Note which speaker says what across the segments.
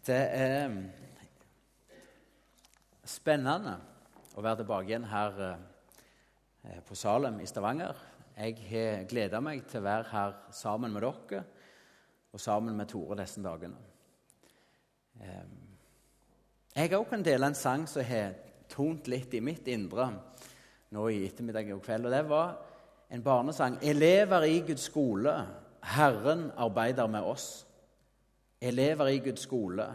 Speaker 1: Det er spennende å være tilbake igjen her eh, på Salem i Stavanger. Jeg har gleda meg til å være her sammen med dere og sammen med Tore disse dagene. Eh, jeg òg kan dele en sang som har tont litt i mitt indre nå i ettermiddag og kveld. og Det var en barnesang. 'Elever i Guds skole, Herren arbeider med oss'. Elever i Guds skole.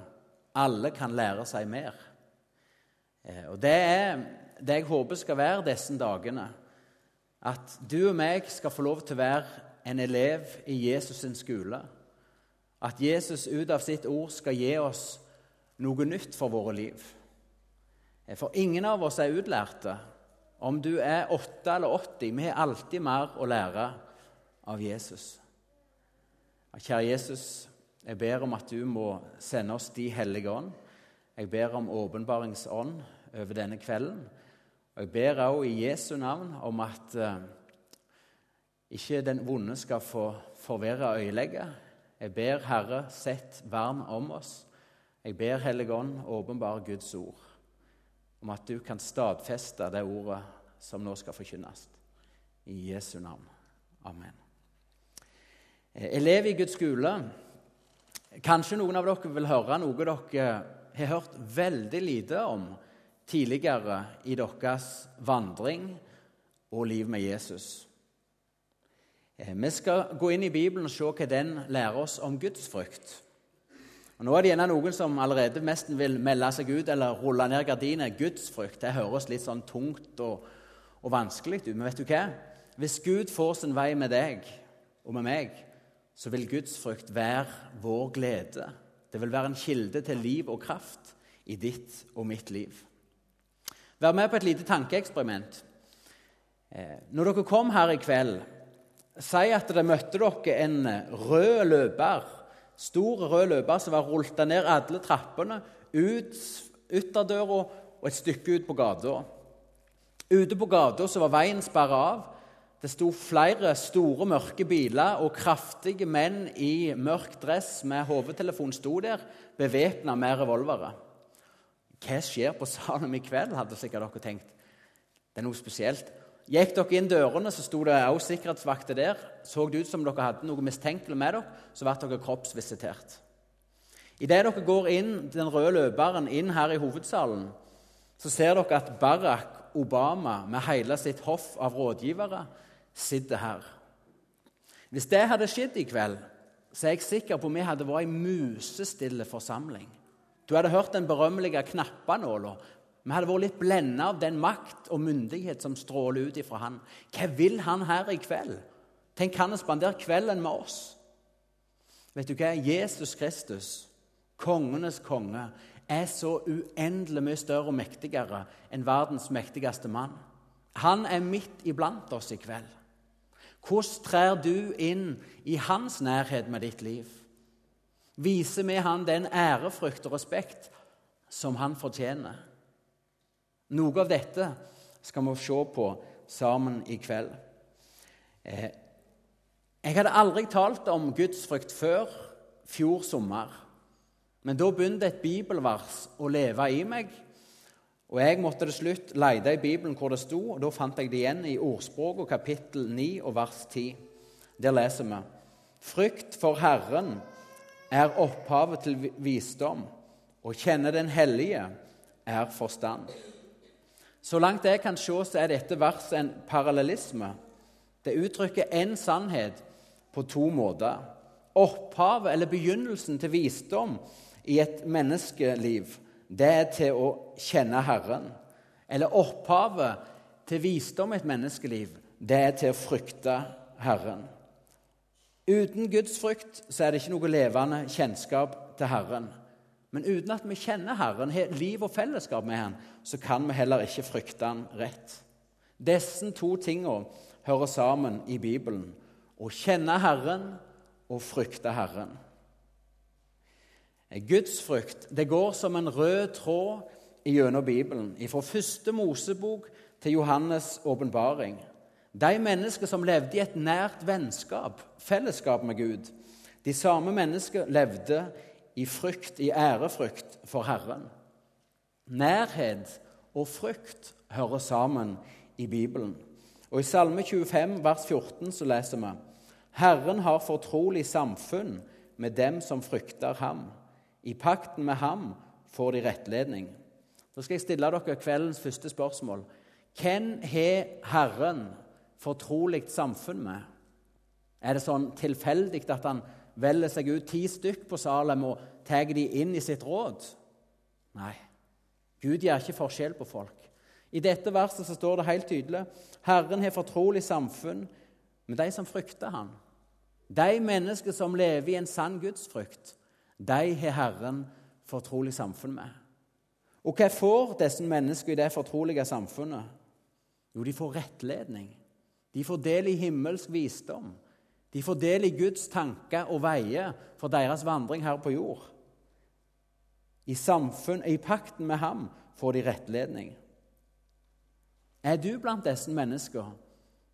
Speaker 1: Alle kan lære seg mer. Eh, og Det er det jeg håper skal være disse dagene. At du og meg skal få lov til å være en elev i Jesus' sin skole. At Jesus ut av sitt ord skal gi oss noe nytt for våre liv. Eh, for ingen av oss er utlærte. Om du er 8 eller 80, vi har alltid mer å lære av Jesus. Kjære Jesus, jeg ber om at du må sende oss De hellige ånd. Jeg ber om åpenbaringsånd over denne kvelden. Og Jeg ber også i Jesu navn om at uh, ikke den vonde skal få forvirre øyelegget. Jeg ber Herre, sett vern om oss. Jeg ber Hellige Ånd, åpenbare Guds ord, om at du kan stadfeste det ordet som nå skal forkynnes. I Jesu navn. Amen. Eh, elev i Guds skole Kanskje noen av dere vil høre noe dere har hørt veldig lite om tidligere i deres vandring og liv med Jesus. Eh, vi skal gå inn i Bibelen og se hva den lærer oss om gudsfrykt. Og nå er det gjerne noen som allerede mest vil melde seg ut eller rulle ned gardinet. Gudsfrykt det høres litt sånn tungt og, og vanskelig ut. Men vet du hva? Hvis Gud får sin vei med deg og med meg, så vil Guds frykt være vår glede. Det vil være en kilde til liv og kraft i ditt og mitt liv. Vær med på et lite tankeeksperiment. Eh, når dere kom her i kveld, si at dere møtte dere en rød løper, stor rød løper som var rullet ned alle trappene, ut ytterdøra og et stykke ut på gata. Ute på gata var veien sperra av. Det sto flere store, mørke biler, og kraftige menn i mørk dress med hovedtelefon sto der, bevæpna med revolvere. Hva skjer på Salum i kveld, hadde sikkert dere tenkt. Det er noe spesielt. Gikk dere inn dørene, så sto det også sikkerhetsvakter der. Så det ut som dere hadde noe mistenkelig med dere, så ble dere kroppsvisitert. Idet dere går inn den røde løperen inn her i hovedsalen, så ser dere at Barack Obama med hele sitt hoff av rådgivere sitter her. Hvis det hadde skjedd i kveld, så er jeg sikker på at vi hadde vært en musestille forsamling. Du hadde hørt den berømmelige knappenåla. Vi hadde vært litt blenda av den makt og myndighet som stråler ut ifra han. Hva vil han her i kveld? Tenk han spandere kvelden med oss. Vet du hva? Jesus Kristus, kongenes konge, er så uendelig mye større og mektigere enn verdens mektigste mann. Han er midt iblant oss i kveld. Hvordan trer du inn i hans nærhet med ditt liv? Viser vi han den ærefrykt og respekt som han fortjener? Noe av dette skal vi se på sammen i kveld. Eh, jeg hadde aldri talt om gudsfrykt før fjor sommer. Men da begynte et bibelvers å leve i meg og Jeg måtte til slutt lete i Bibelen hvor det sto, og da fant jeg det igjen i Ordspråket kapittel 9 og vers 10. Der leser vi Frykt for Herren er opphavet til visdom, og kjenne Den hellige er forstand. Så langt jeg kan se, så er dette verset en parallellisme. Det uttrykker én sannhet på to måter. Opphavet, eller begynnelsen til visdom i et menneskeliv, det er til å kjenne Herren. Eller opphavet til visdom i et menneskeliv, det er til å frykte Herren. Uten Guds frykt så er det ikke noe levende kjennskap til Herren. Men uten at vi kjenner Herren, har liv og fellesskap med Han, så kan vi heller ikke frykte Han rett. Disse to tingene hører sammen i Bibelen. Å kjenne Herren og frykte Herren. Gudsfrykt det går som en rød tråd gjennom Bibelen, fra første Mosebok til Johannes' åpenbaring. De mennesker som levde i et nært vennskap, fellesskap med Gud, de samme mennesker levde i frykt, i ærefrykt for Herren. Nærhet og frykt hører sammen i Bibelen. Og I Salme 25, vers 14, så leser vi Herren har fortrolig samfunn med dem som frykter ham. I pakten med ham får de rettledning. Da skal jeg stille dere kveldens første spørsmål. Hvem har Herren fortrolig samfunn med? Er det sånn tilfeldig at han velger seg ut ti stykk på Salem og tar de inn i sitt råd? Nei. Gud gjør ikke forskjell på folk. I dette verset så står det helt tydelig Herren har fortrolig samfunn med de som frykter ham. De mennesker som lever i en sann gudsfrykt, de har Herren fortrolig samfunn med. Og hva får disse menneskene i det fortrolige samfunnet? Jo, de får rettledning. De får del i himmelsk visdom. De får del i Guds tanker og veier for deres vandring her på jord. I, samfunn, I pakten med ham får de rettledning. Er du blant disse mennesker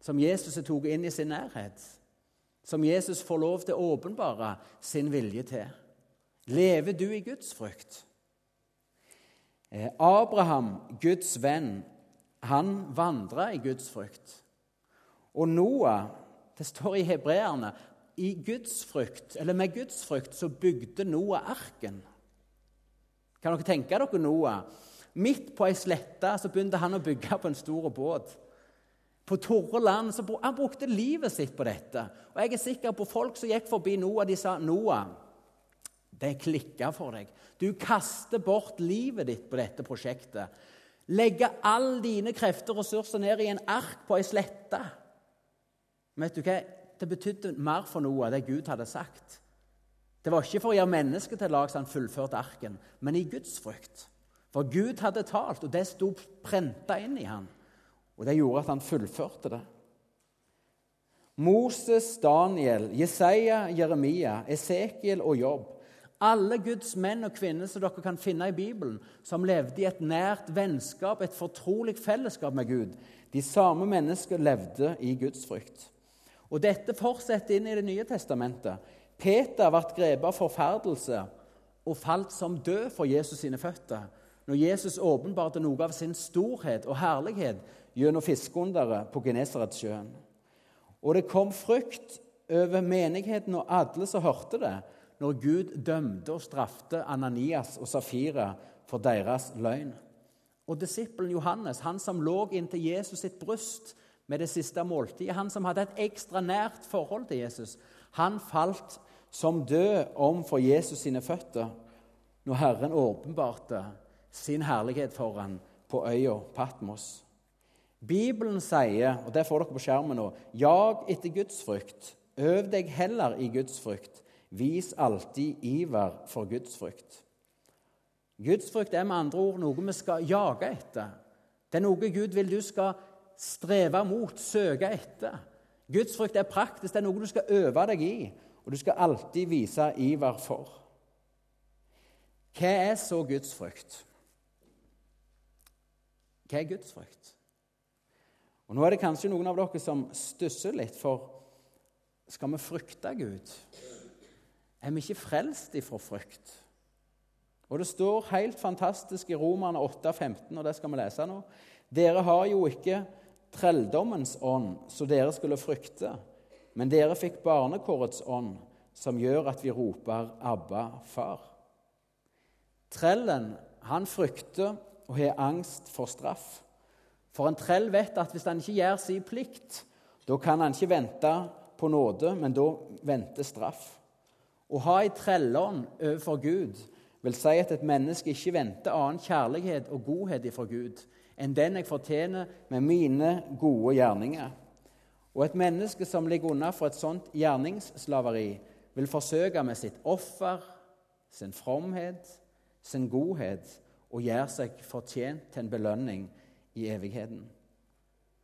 Speaker 1: som Jesus har tatt inn i sin nærhet? Som Jesus får lov til å åpenbare sin vilje til? Lever du i Guds frykt? Eh, Abraham, Guds venn, han vandra i Guds frykt. Og Noah, det står i hebreerne, i Guds frykt, eller med Guds frykt så bygde Noah arken. Kan dere tenke dere Noah? Midt på ei slette så begynte han å bygge på en stor båt. På torre land så Han brukte livet sitt på dette. Og jeg er sikker på folk som gikk forbi Noah, de sa Noah, det klikker for deg. Du kaster bort livet ditt på dette prosjektet. Legger alle dine krefter og ressurser ned i en ark på ei slette. vet du hva? Det betydde mer for noe av det Gud hadde sagt. Det var ikke for å gjøre mennesket til lag så han fullførte arken, men i Guds frykt. For Gud hadde talt, og det sto prenta inn i ham. Og det gjorde at han fullførte det. Moses, Daniel, Jesaja, Jeremia, Esekiel og Jobb alle Guds menn og kvinner som dere kan finne i Bibelen, som levde i et nært vennskap, et fortrolig fellesskap med Gud. De samme mennesker levde i Guds frykt. Og Dette fortsetter inn i Det nye testamentet. Peter ble grepet av forferdelse og falt som død for Jesus sine føtter når Jesus åpenbarte noe av sin storhet og herlighet gjennom fiskeunderet på Genesaretsjøen. Og det kom frykt over menigheten og alle som hørte det, når Gud dømte og strafte Ananias og Safira for deres løgn. Og disippelen Johannes, han som lå inntil Jesus sitt bryst med det siste måltidet, han som hadde et ekstra nært forhold til Jesus, han falt som død om for Jesus sine føtter når Herren åpenbarte sin herlighet for ham på øya Patmos. Bibelen sier, og det får dere på skjermen nå, jag etter Guds frykt. Øv deg heller i Guds frykt. Vis alltid iver for gudsfrykt. Gudsfrykt er med andre ord noe vi skal jage etter. Det er noe Gud vil du skal streve mot, søke etter. Gudsfrykt er praktisk, det er noe du skal øve deg i, og du skal alltid vise iver for. Hva er så gudsfrykt? Hva er gudsfrykt? Og Nå er det kanskje noen av dere som stusser litt, for skal vi frykte Gud? Er vi ikke frelst ifra frykt. Og det står helt fantastisk i Romerne 8,15, og det skal vi lese nå. Dere har jo ikke trelldommens ånd, så dere skulle frykte, men dere fikk barnekårets ånd, som gjør at vi roper 'Abba, far'. Trellen, han frykter og har angst for straff. For en trell vet at hvis han ikke gjør sin plikt, da kan han ikke vente på nåde, men da venter straff. Å ha ei trellånd overfor Gud vil si at et menneske ikke venter annen kjærlighet og godhet ifra Gud enn den jeg fortjener med mine gode gjerninger. Og et menneske som ligger unna for et sånt gjerningsslaveri, vil forsøke med sitt offer, sin fromhet, sin godhet og gjøre seg fortjent til en belønning i evigheten.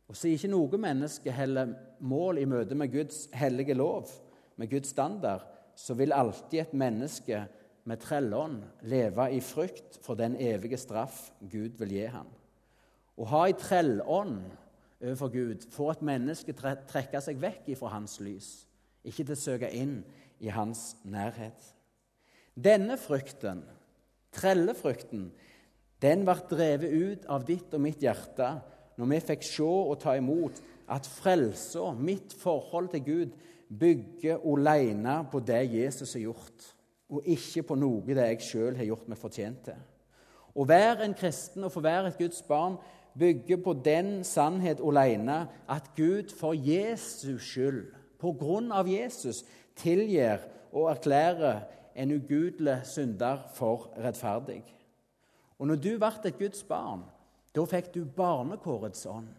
Speaker 1: Og så er ikke noe menneske heller mål i møte med Guds hellige lov, med Guds standard, så vil alltid et menneske med trellånd leve i frykt for den evige straff Gud vil gi ham. Å ha ei trellånd overfor Gud får et menneske trekke seg vekk ifra hans lys, ikke til å søke inn i hans nærhet. Denne frykten, trellefrykten, den ble drevet ut av ditt og mitt hjerte når vi fikk se og ta imot at frelsa, mitt forhold til Gud, bygger alene på det Jesus har gjort, og ikke på noe det jeg sjøl har gjort meg fortjent til. Å være en kristen og få være et Guds barn bygger på den sannhet alene at Gud for Jesus skyld, på grunn av Jesus, tilgir og erklærer en ugudelig synder for rettferdig. Og når du ble et Guds barn, da fikk du barnekårets ånd.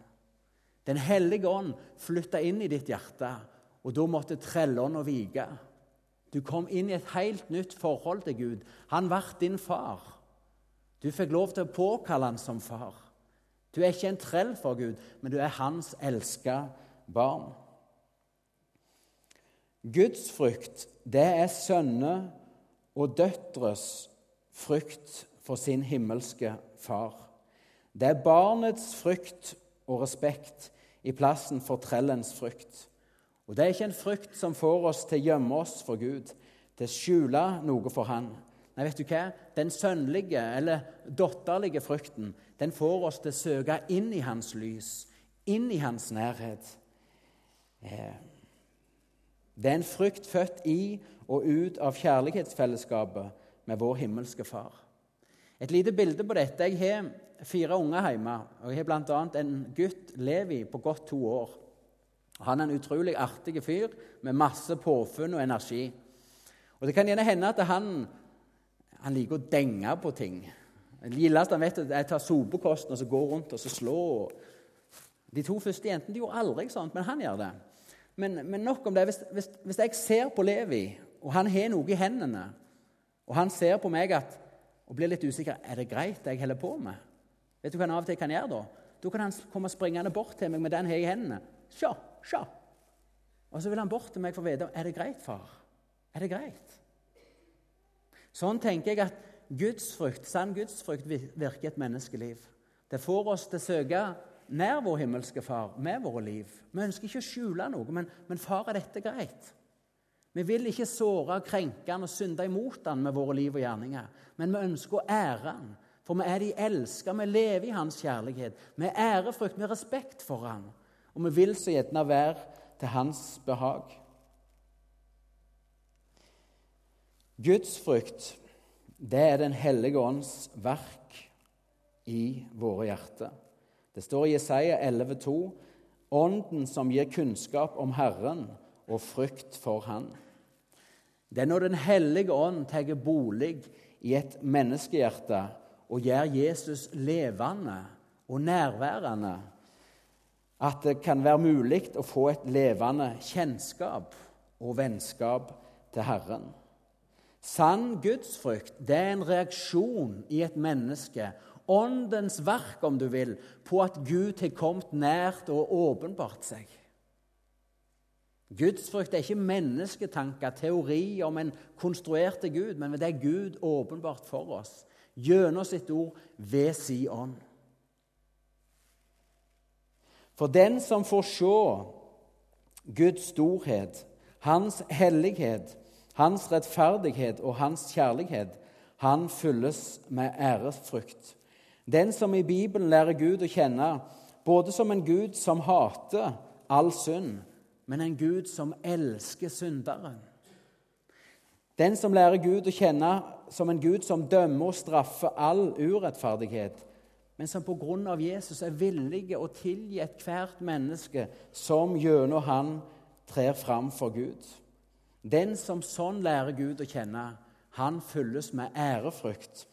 Speaker 1: Den hellige ånd flytta inn i ditt hjerte, og da måtte trellånda vike. Du kom inn i et helt nytt forhold til Gud. Han ble din far. Du fikk lov til å påkalle han som far. Du er ikke en trell for Gud, men du er hans elska barn. Guds frykt, det er sønner og døtres frykt for sin himmelske far. Det er barnets frykt og respekt i plassen for trellens frykt. Og Det er ikke en frykt som får oss til å gjemme oss for Gud, til å skjule noe for Han. Nei, vet du hva? Den sønnlige eller datterlige frykten den får oss til å søke inn i Hans lys, inn i Hans nærhet. Eh, det er en frykt født i og ut av kjærlighetsfellesskapet med vår himmelske Far. Et lite bilde på dette. Jeg har fire unger hjemme. og Jeg har bl.a. en gutt, Levi, på godt to år. Han er en utrolig artig fyr med masse påfunn og energi. Og Det kan gjerne hende at han, han liker å denge på ting. Det gildeste han vet, er å ta sopekosten og så gå rundt og så slå. De to første jentene de gjorde aldri sånt, men han gjør det. Men, men nok om det. Hvis, hvis, hvis, jeg ser på Levi, og han har noe i hendene, og han ser på meg at, og blir litt usikker er det greit det jeg holder på med, vet du hva han av og til kan gjøre da? Da kan han komme springende bort til meg med den her i hendene. Sjå, sjå. Og så vil han bort til meg for å vite er det greit, far. Er det greit? Sånn tenker jeg at gudsfrykt, sann gudsfrykt virker et menneskeliv. Det får oss til å søke nær vår himmelske Far med våre liv. Vi ønsker ikke å skjule noe, men, men far, er dette greit? Vi vil ikke såre, krenke han og synde imot han med våre liv og gjerninger, men vi ønsker å ære han. For vi er de elska, vi lever i hans kjærlighet. Vi er ærefrykt, vi har respekt for han. Og vi vil så gjerne være til hans behag. Gudsfrykt, det er Den hellige ånds verk i våre hjerter. Det står i Jesaja 11,2.: Ånden som gir kunnskap om Herren og frykt for Han. Det er når Den hellige ånd tar bolig i et menneskehjerte og gjør Jesus levende og nærværende, at det kan være mulig å få et levende kjennskap og vennskap til Herren. Sann gudsfrykt det er en reaksjon i et menneske åndens verk, om du vil, på at Gud har kommet nært og åpenbart seg. Gudsfrykt er ikke mennesketanker, teori om en konstruerte Gud, men det er Gud åpenbart for oss gjennom sitt ord ved si ånd. For den som får se Guds storhet, Hans hellighet, Hans rettferdighet og Hans kjærlighet, han fylles med æresfrykt. Den som i Bibelen lærer Gud å kjenne både som en Gud som hater all synd, men en Gud som elsker synderen. Den som lærer Gud å kjenne som en Gud som dømmer og straffer all urettferdighet, men som av Jesus er villige å tilgi ethvert menneske som gjennom han trer fram for Gud. Den som sånn lærer Gud å kjenne, han fylles med ærefrykt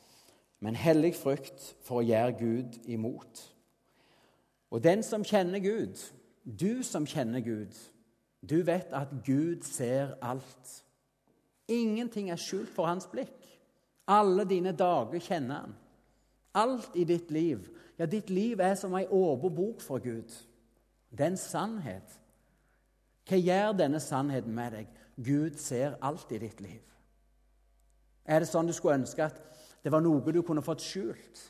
Speaker 1: men hellig frykt for å gjøre Gud imot. Og den som kjenner Gud, du som kjenner Gud, du vet at Gud ser alt. Ingenting er skjult for hans blikk. Alle dine dager kjenner han. Alt i ditt liv. Ja, ditt liv er som ei åpen bok for Gud. Det er en sannhet. Hva gjør denne sannheten med deg? Gud ser alt i ditt liv. Er det sånn du skulle ønske at det var noe du kunne fått skjult?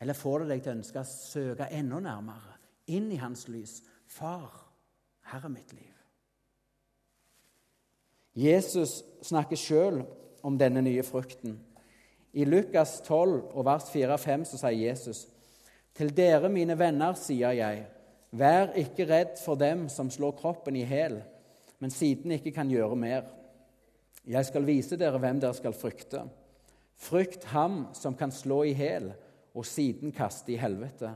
Speaker 1: Eller får det deg til å ønske å søke enda nærmere, inn i hans lys? Far, her er mitt liv. Jesus snakker sjøl om denne nye frukten. I Lukas 12 og vers 4-5 så sier Jesus.: Til dere, mine venner, sier jeg, vær ikke redd for dem som slår kroppen i hæl, men siden ikke kan gjøre mer. Jeg skal vise dere hvem dere skal frykte. Frykt ham som kan slå i hæl og siden kaste i helvete.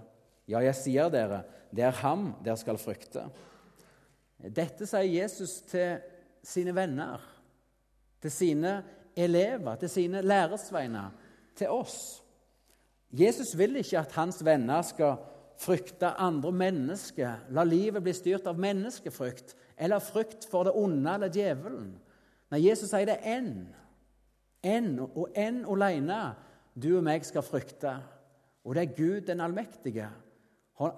Speaker 1: Ja, jeg sier dere, det er ham dere skal frykte. Dette sier Jesus til sine venner, til sine elever, til sine læresveiner, til oss. Jesus vil ikke at hans venner skal frykte andre mennesker, la livet bli styrt av menneskefrykt eller frykt for det onde eller djevelen. Nei, Jesus sier det er én. Én og én alene du og meg skal frykte. Og det er Gud den allmektige.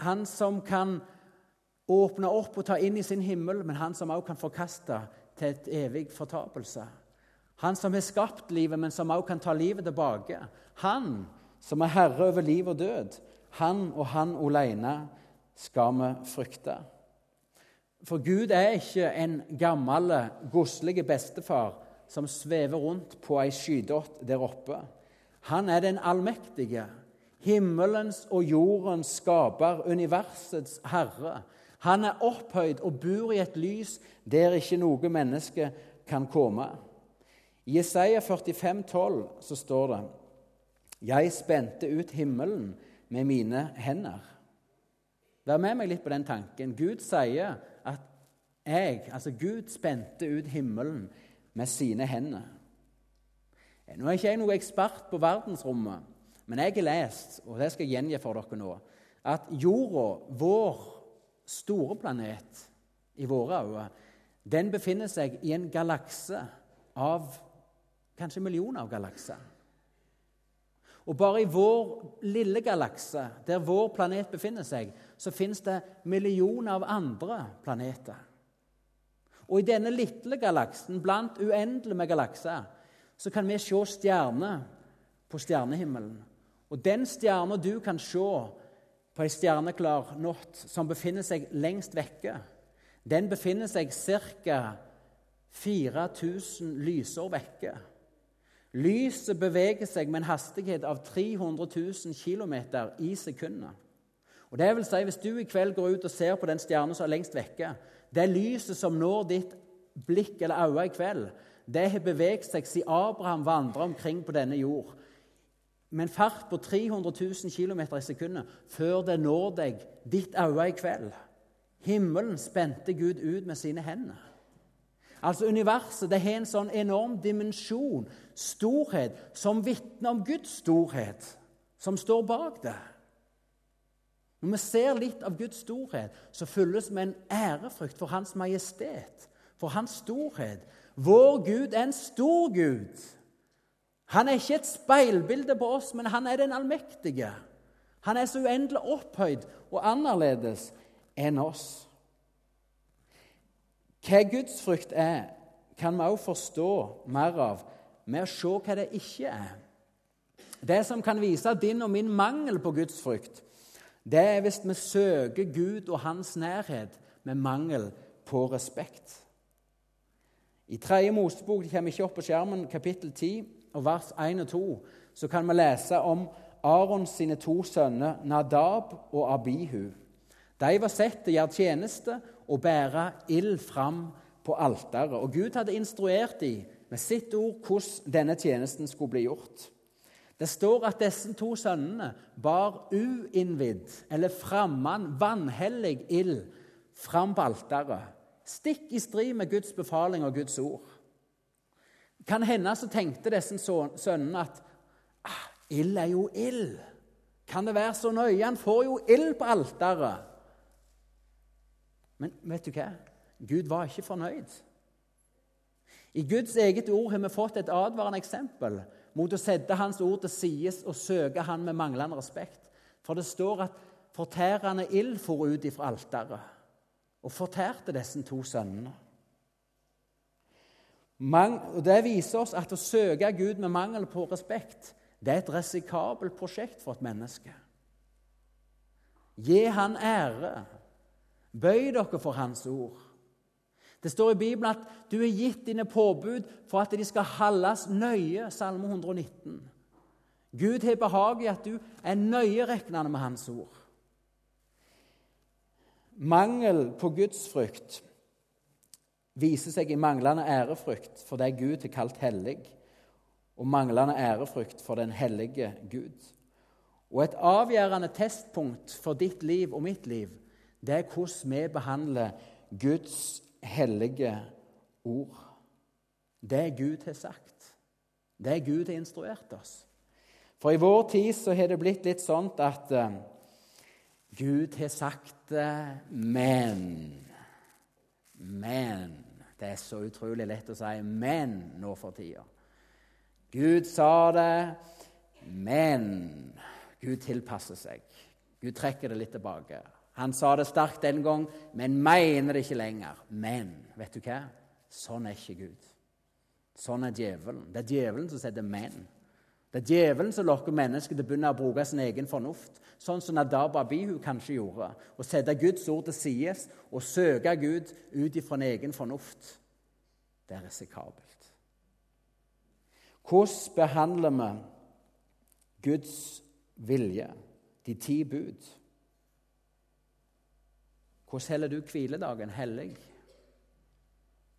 Speaker 1: Han som kan åpne opp og ta inn i sin himmel, men han som også kan forkaste til et evig fortapelse. Han som har skapt livet, men som også kan ta livet tilbake. Han som er herre over liv og død. Han og han alene skal vi frykte. For Gud er ikke en gammel, godslig bestefar som svever rundt på ei skydott der oppe. Han er den allmektige, himmelens og jordens skaper, universets herre. Han er opphøyd og bor i et lys der ikke noe menneske kan komme. I Jesaja 45, 12 så står det Jeg spente ut himmelen med mine hender. Vær med meg litt på den tanken. Gud sier at jeg, altså Gud, spente ut himmelen med sine hender. Nå er ikke jeg noen ekspert på verdensrommet, men jeg har lest, og det skal jeg gjengi for dere nå, at jorda, vår store planet i våre øyne, den befinner seg i en galakse av kanskje millioner av galakser. Og bare i vår lille galakse, der vår planet befinner seg, så finnes det millioner av andre planeter. Og i denne lille galaksen, blant uendelig med galakser, så kan vi se stjerner på stjernehimmelen. Og den stjerna du kan se på ei stjerneklar natt, som befinner seg lengst vekke, den befinner seg ca. 4000 lysår vekke. Lyset beveger seg med en hastighet av 300 000 km i sekundet. Og det vil si, Hvis du i kveld går ut og ser på den stjernen som er lengst vekke Det lyset som når ditt blikk eller øye i kveld, det har beveget seg siden Abraham vandra omkring på denne jord med en fart på 300 000 km i sekundet før det når deg ditt øye i kveld. Himmelen spente Gud ut med sine hender. Altså Universet det har en sånn enorm dimensjon, storhet, som vitner om Guds storhet, som står bak det. Når vi ser litt av Guds storhet, så fylles vi en ærefrykt for Hans majestet, for Hans storhet. Vår Gud er en stor Gud. Han er ikke et speilbilde på oss, men han er den allmektige. Han er så uendelig opphøyd og annerledes enn oss. Hva gudsfrykt er, kan vi også forstå mer av med å se hva det ikke er. Det som kan vise din og min mangel på gudsfrykt, det er hvis vi søker Gud og hans nærhet med mangel på respekt. I tredje Mosebok det kommer ikke opp på skjermen, kapittel 10, og vers 1 og 2 så kan vi lese om Arons sine to sønner Nadab og Abihu. De var sett til å gjøre tjeneste og bære ild fram på alteret. Og Gud hadde instruert dem med sitt ord hvordan denne tjenesten skulle bli gjort. Det står at disse to sønnene bar uinnvidd, eller fremmed, vanhellig ild fram på alteret. Stikk i strid med Guds befaling og Guds ord. Kan hende så tenkte disse sønnene at ah, ild er jo ild. Kan det være så nøye? Han får jo ild på alteret. Men vet du hva? Gud var ikke fornøyd. I Guds eget ord har vi fått et advarende eksempel mot å sette Hans ord til side og søke Han med manglende respekt. For det står at fortærende ild for ut ifra alteret og fortærte disse to sønnene. Det viser oss at å søke Gud med mangel på respekt det er et risikabelt prosjekt for et menneske. Gi Han ære. Bøy dere for Hans ord. Det står i Bibelen at du er gitt dine påbud for at de skal holdes nøye. Salme 119. Gud har behag i at du er nøyeregnende med Hans ord. Mangel på gudsfrykt viser seg i manglende ærefrykt for det Gud har kalt hellig, og manglende ærefrykt for den hellige Gud. Og Et avgjørende testpunkt for ditt liv og mitt liv det er hvordan vi behandler Guds hellige ord. Det Gud har sagt, det Gud har instruert oss. For i vår tid så har det blitt litt sånn at uh, Gud har sagt det, men Men Det er så utrolig lett å si 'men' nå for tida. Gud sa det, men Gud tilpasser seg. Gud trekker det litt tilbake. Han sa det sterkt den gang, men mener det ikke lenger. Men vet du hva? Sånn er ikke Gud. Sånn er djevelen. Det er djevelen som setter men. Det er djevelen som lokker mennesket til å begynne å bruke sin egen fornuft, sånn som Nadab Abihu kanskje gjorde. Å sette Guds ord til side og søke Gud ut ifra en egen fornuft. Det er risikabelt. Hvordan behandler vi Guds vilje, de ti bud? Hvordan heller du hviledagen hellig?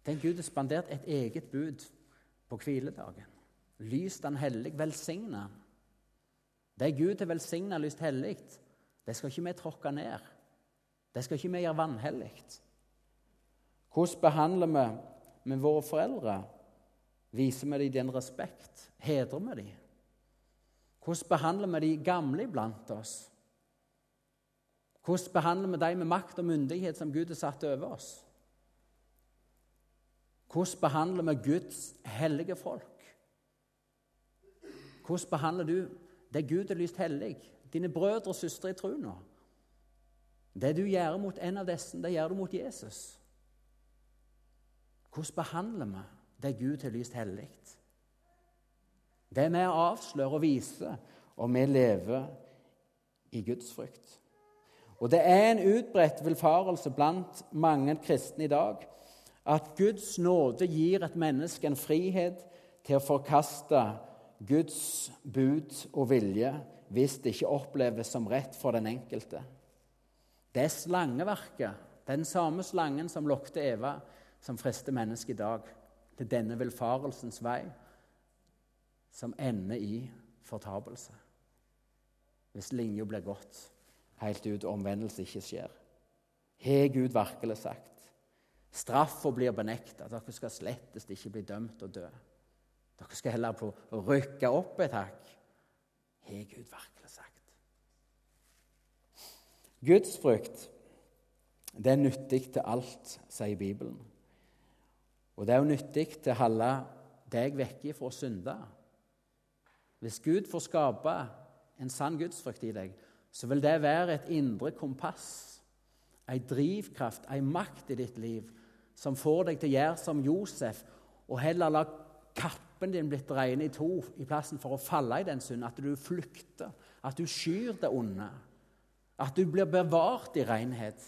Speaker 1: Den Gud har spandert et eget bud på hviledagen. Lys den hellig, velsigna. Det Gud har velsigna lyst hellig, det skal ikke vi tråkke ned. Det skal ikke vi gjøre vanhellig. Hvordan behandler vi med våre foreldre? Viser vi dem den respekt? Hedrer vi dem? Hvordan behandler vi de gamle iblant oss? Hvordan behandler vi de med makt og myndighet som Gud har satt over oss? Hvordan behandler vi Guds hellige folk? Hvordan behandler du det Gud har lyst hellig, dine brødre og søstre i troen? Det du gjør mot en av disse, det gjør du mot Jesus. Hvordan behandler vi det Gud har lyst hellig? Det er med å avsløre og vise om vi lever i Guds frykt. Og det er en utbredt villfarelse blant mange kristne i dag at Guds nåde gir et menneske en frihet til å forkaste Guds bud og vilje hvis det ikke oppleves som rett for den enkelte. Det er slangeverket, den samme slangen som lokte Eva, som frister mennesket i dag til denne villfarelsens vei, som ender i fortapelse. Hvis linja blir gått helt ut omvendelse ikke skjer. Har Gud virkelig sagt? Straffa blir benekta. Dere skal slettest ikke bli dømt og dø. Dere skal heller få rykke opp et hakk. Har Gud virkelig sagt? Guds frykt, det er nyttig til alt, sier Bibelen. Og det er jo nyttig til å holde deg vekke fra å synde. Hvis Gud får skape en sann gudsfrykt i deg, så vil det være et indre kompass, ei drivkraft, ei makt i ditt liv, som får deg til å gjøre som Josef, og heller la kappen din bli regnet i to i plassen for å falle i den synd, at du flykter, at du skyr det onde, at du blir bevart i renhet.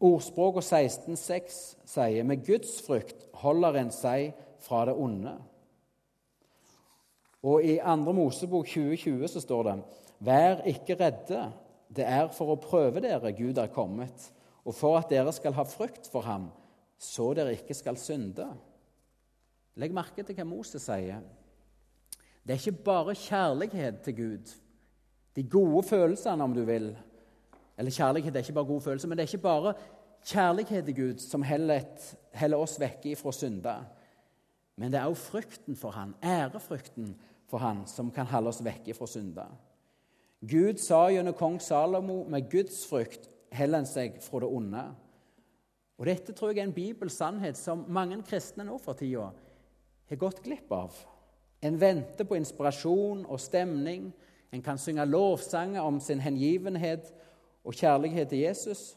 Speaker 1: Ordspråket 16,6 sier med Guds frykt holder en seg fra det onde. Og i 2. Mosebok 2020 så står det Vær ikke redde. Det er for å prøve dere Gud er kommet, og for at dere skal ha frykt for ham, så dere ikke skal synde. Legg merke til hva Moses sier. Det er ikke bare kjærlighet til Gud, de gode følelsene, om du vil. Eller kjærlighet er ikke bare gode følelser, men det er ikke bare kjærlighet til Gud som heller, heller oss vekke ifra synda. Men det er òg frykten for Han, ærefrykten for Han, som kan holde oss vekke fra synda. Gud sa gjennom kong Salomo med Guds frykt heller en seg fra det onde. Og Dette tror jeg er en bibelsk sannhet som mange kristne nå for tida har gått glipp av. En venter på inspirasjon og stemning. En kan synge lovsanger om sin hengivenhet og kjærlighet til Jesus.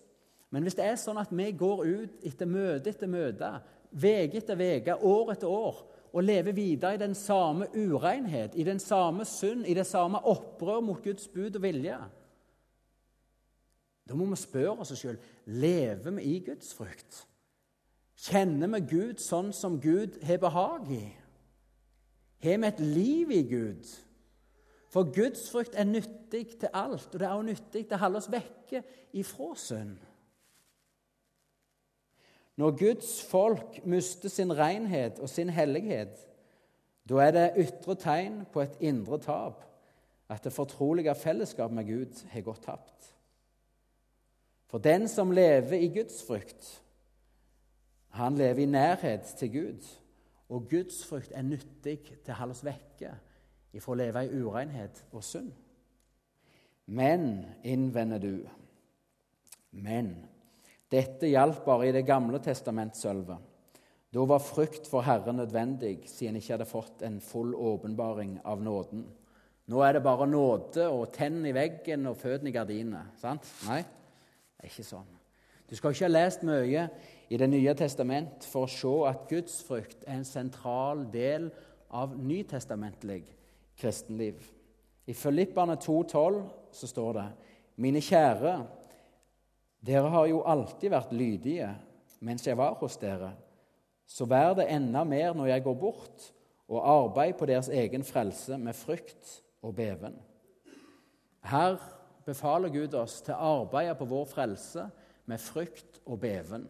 Speaker 1: Men hvis det er sånn at vi går ut etter møte etter møte, uke etter uke, år etter år, og leve videre i den samme urenhet, i den samme synd, i det samme opprør mot Guds bud og vilje, Da må vi spørre oss sjøl lever vi i Guds frykt. Kjenner vi Gud sånn som Gud har behag i? Har vi et liv i Gud? For Guds frykt er nyttig til alt, og det er også nyttig til å holde oss vekke ifra synd. Når Guds folk mister sin renhet og sin hellighet, da er det ytre tegn på et indre tap, at det fortrolige fellesskap med Gud har gått tapt. For den som lever i Guds frykt, han lever i nærhet til Gud. Og Guds frykt er nyttig til å holde oss vekke ifra å leve i urenhet og synd. Men, innvender du, men dette gjaldt bare i Det gamle testamentsølvet. Da var frykt for Herren nødvendig, siden en ikke hadde fått en full åpenbaring av nåden. Nå er det bare nåde og tenn i veggen og føttene i gardinene. Sant? Nei, det er ikke sånn. Du skal ikke ha lest mye i Det nye testament for å se at gudsfrykt er en sentral del av nytestamentlig kristenliv. I Filippane 2,12 så står det.: Mine kjære, dere har jo alltid vært lydige mens jeg var hos dere. Så vær det enda mer når jeg går bort, og arbeid på deres egen frelse med frykt og beven. Her befaler Gud oss til å arbeide på vår frelse med frykt og beven.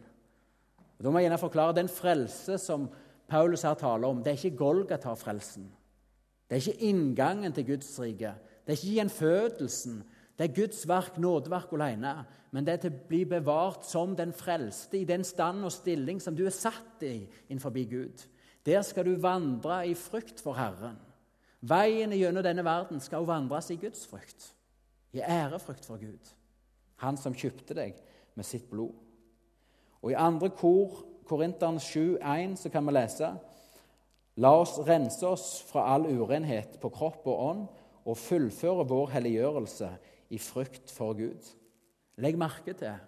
Speaker 1: Da må jeg gjerne forklare Den frelse som Paulus her taler om, det er ikke Golgata-frelsen. Det er ikke inngangen til Guds rike. Det er ikke gjenfødelsen. Det er Guds verk, nådeverk alene. Men det er til å bli bevart som den frelste i den stand og stilling som du er satt i innenfor Gud. Der skal du vandre i frykt for Herren. Veien gjennom denne verden skal vandres i Guds frykt, i ærefrykt for Gud. Han som kjøpte deg med sitt blod. Og I andre kor, Korinteren 7,1, så kan vi lese La oss rense oss fra all urenhet på kropp og ånd og fullføre vår helliggjørelse i frykt for Gud. Legg merke til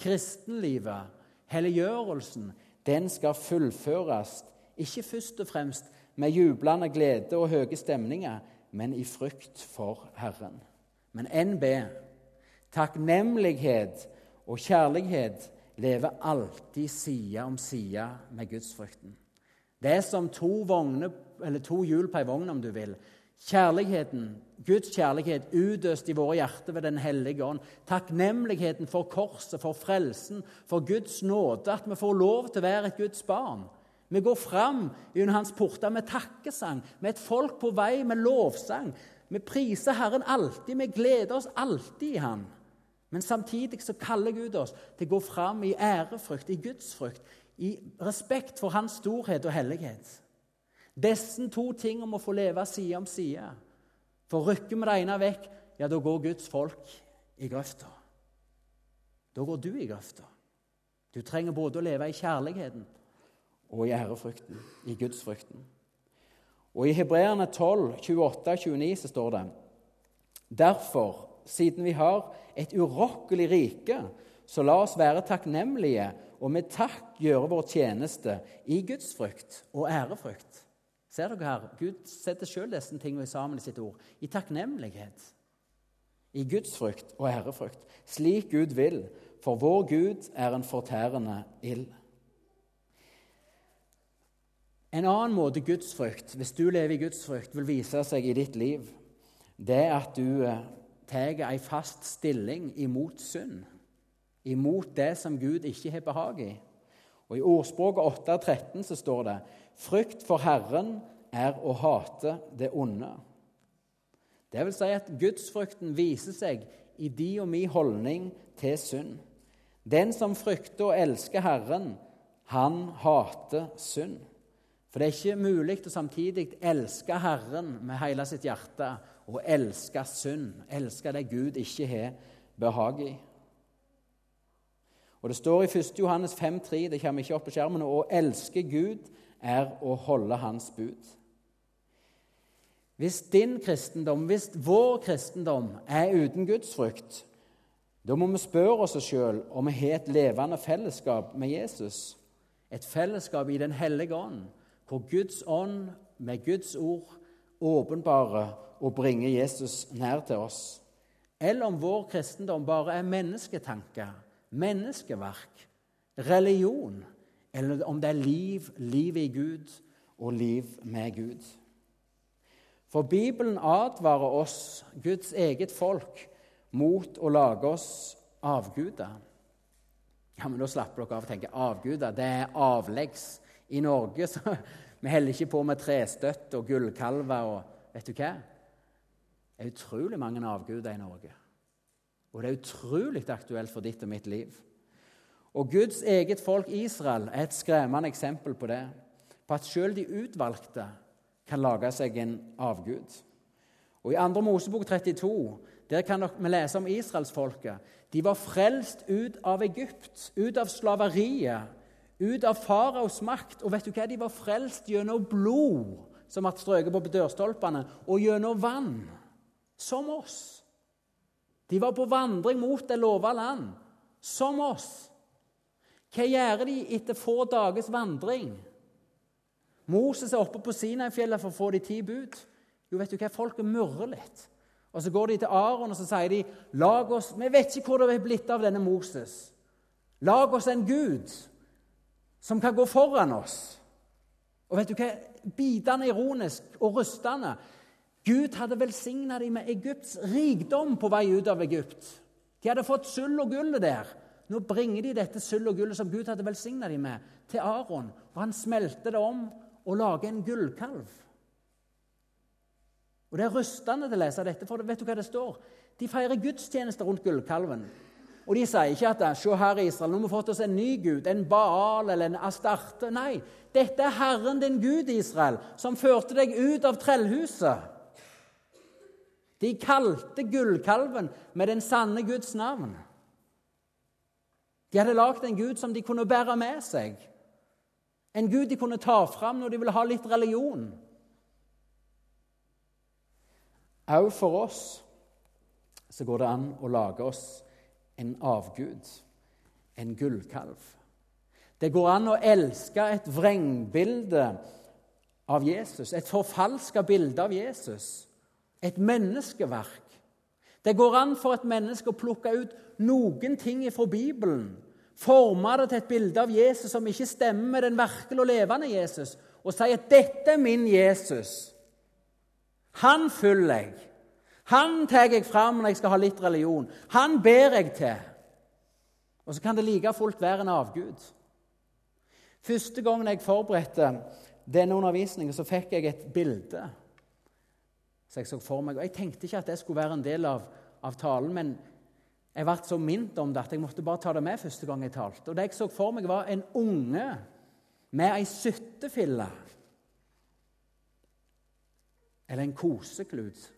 Speaker 1: kristenlivet, helliggjørelsen, den skal fullføres ikke først og fremst med jublende glede og høye stemninger, men i frykt for Herren. Men NB, takknemlighet og kjærlighet lever alltid side om side med gudsfrykten. Det er som to, vogner, to hjul på ei vogn, om du vil. Kjærligheten, Guds kjærlighet utøst i våre hjerter ved Den hellige ånd. Takknemligheten for korset, for frelsen, for Guds nåde, at vi får lov til å være et Guds barn. Vi går fram under hans porter med takkesang, med et folk på vei med lovsang. Vi priser Herren alltid, vi gleder oss alltid i Han. Men samtidig så kaller Gud oss til å gå fram i ærefrykt, i gudsfrykt, i respekt for Hans storhet og hellighet. Disse to tingene må få leve side om side. For rykker vi det ene vekk, ja, da går Guds folk i grøfta. Da går du i grøfta. Du trenger både å leve i kjærligheten og i ærefrykten, i gudsfrykten. Og I Hebreerne 12, 28-29 så står det Derfor, siden vi har et urokkelig rike, så la oss være takknemlige og med takk gjøre vår tjeneste i gudsfrykt og ærefrykt. Ser dere her? Gud setter sjøl disse tingene sammen i sitt ord. I takknemlighet. I gudsfrykt og ærefrykt. Slik Gud vil, for vår Gud er en fortærende ild. En annen måte gudsfrykt, hvis du lever i gudsfrykt, vil vise seg i ditt liv, det er at du eh, tar ei fast stilling imot synd. Imot det som Gud ikke har behag i. Og I ordspråket 8.13 så står det Frykt for Herren er å hate det onde. Det vil si at gudsfrykten viser seg i de og mi holdning til synd. Den som frykter og elsker Herren, han hater synd. For det er ikke mulig å samtidig elske Herren med hele sitt hjerte og elske synd, elske det Gud ikke har behag i. Og Det står i 1. Johannes 5,3, det kommer ikke opp på skjermen, å elske Gud er å holde Hans bud. Hvis din kristendom, hvis vår kristendom, er uten gudsfrykt, da må vi spørre oss sjøl om vi har et levende fellesskap med Jesus, et fellesskap i Den hellige ånd hvor Guds ånd med Guds ord åpenbarer og bringer Jesus nær til oss. eller om vår kristendom bare er mennesketanker, menneskeverk, religion, eller om det er liv, liv i Gud og liv med Gud. For Bibelen advarer oss, Guds eget folk, mot å lage oss avguder. Ja, men Da slapper dere av og tenker avguder. Det er avleggs. I Norge så vi heller ikke på med trestøtt og gullkalver og Vet du hva? Det er utrolig mange avguder i Norge. Og det er utrolig aktuelt for ditt og mitt liv. Og Guds eget folk Israel er et skremmende eksempel på det. På at selv de utvalgte kan lage seg en avgud. Og I 2. Mosebok 32 der kan vi lese om israelsfolket. De var frelst ut av Egypt, ut av slaveriet, ut av faraos makt. Og vet du hva? De var frelst gjennom blod som ble strøket på dørstolpene, og gjennom vann, som oss. De var på vandring mot det lova land, som oss. Hva gjør de etter få dagers vandring? Moses er oppe på Sinai-fjellet for å få de ti bud. Jo, vet du hva? Folket murrer litt. Og Så går de til Aron og så sier de, lag oss, Vi vet ikke hvor det er blitt av denne Moses. Lag oss en gud som kan gå foran oss. Og vet du hva? Bitende ironisk og rustende. Gud hadde velsigna dem med Egypts rikdom på vei ut av Egypt. De hadde fått sølv og gull der. Nå bringer de dette sølv og gullet som Gud hadde velsigna dem med, til Aron. Og han smelter det om og lager en gullkalv. Og Det er rystende til å lese dette, for vet du hva det står? De feirer gudstjeneste rundt gullkalven. Og de sier ikke at se her Israel, nå har vi fått oss en ny gud, en Baal eller en Astarte. Nei, dette er Herren din Gud, Israel, som førte deg ut av trellhuset. De kalte gullkalven med den sanne Guds navn. De hadde lagd en gud som de kunne bære med seg. En gud de kunne ta fram når de ville ha litt religion. Òg for oss så går det an å lage oss en avgud, en gullkalv. Det går an å elske et vrengbilde av Jesus, et forfalska bilde av Jesus, et menneskeverk. Det går an for et menneske å plukke ut noen ting fra Bibelen, forme det til et bilde av Jesus som ikke stemmer med den virkelig og levende Jesus, og si at 'dette er min Jesus'. Han følger jeg. Han tar jeg fram når jeg skal ha litt religion. Han ber jeg til. Og så kan det like fullt være en avgud. Første gangen jeg forberedte denne undervisningen, så fikk jeg et bilde. Så jeg så for meg, og jeg tenkte ikke at det skulle være en del av, av talen, men jeg ble så minnet om det at jeg måtte bare ta det med første gang jeg talte. Og Det jeg så for meg, var en unge med ei syttefille. Eller en koseklut.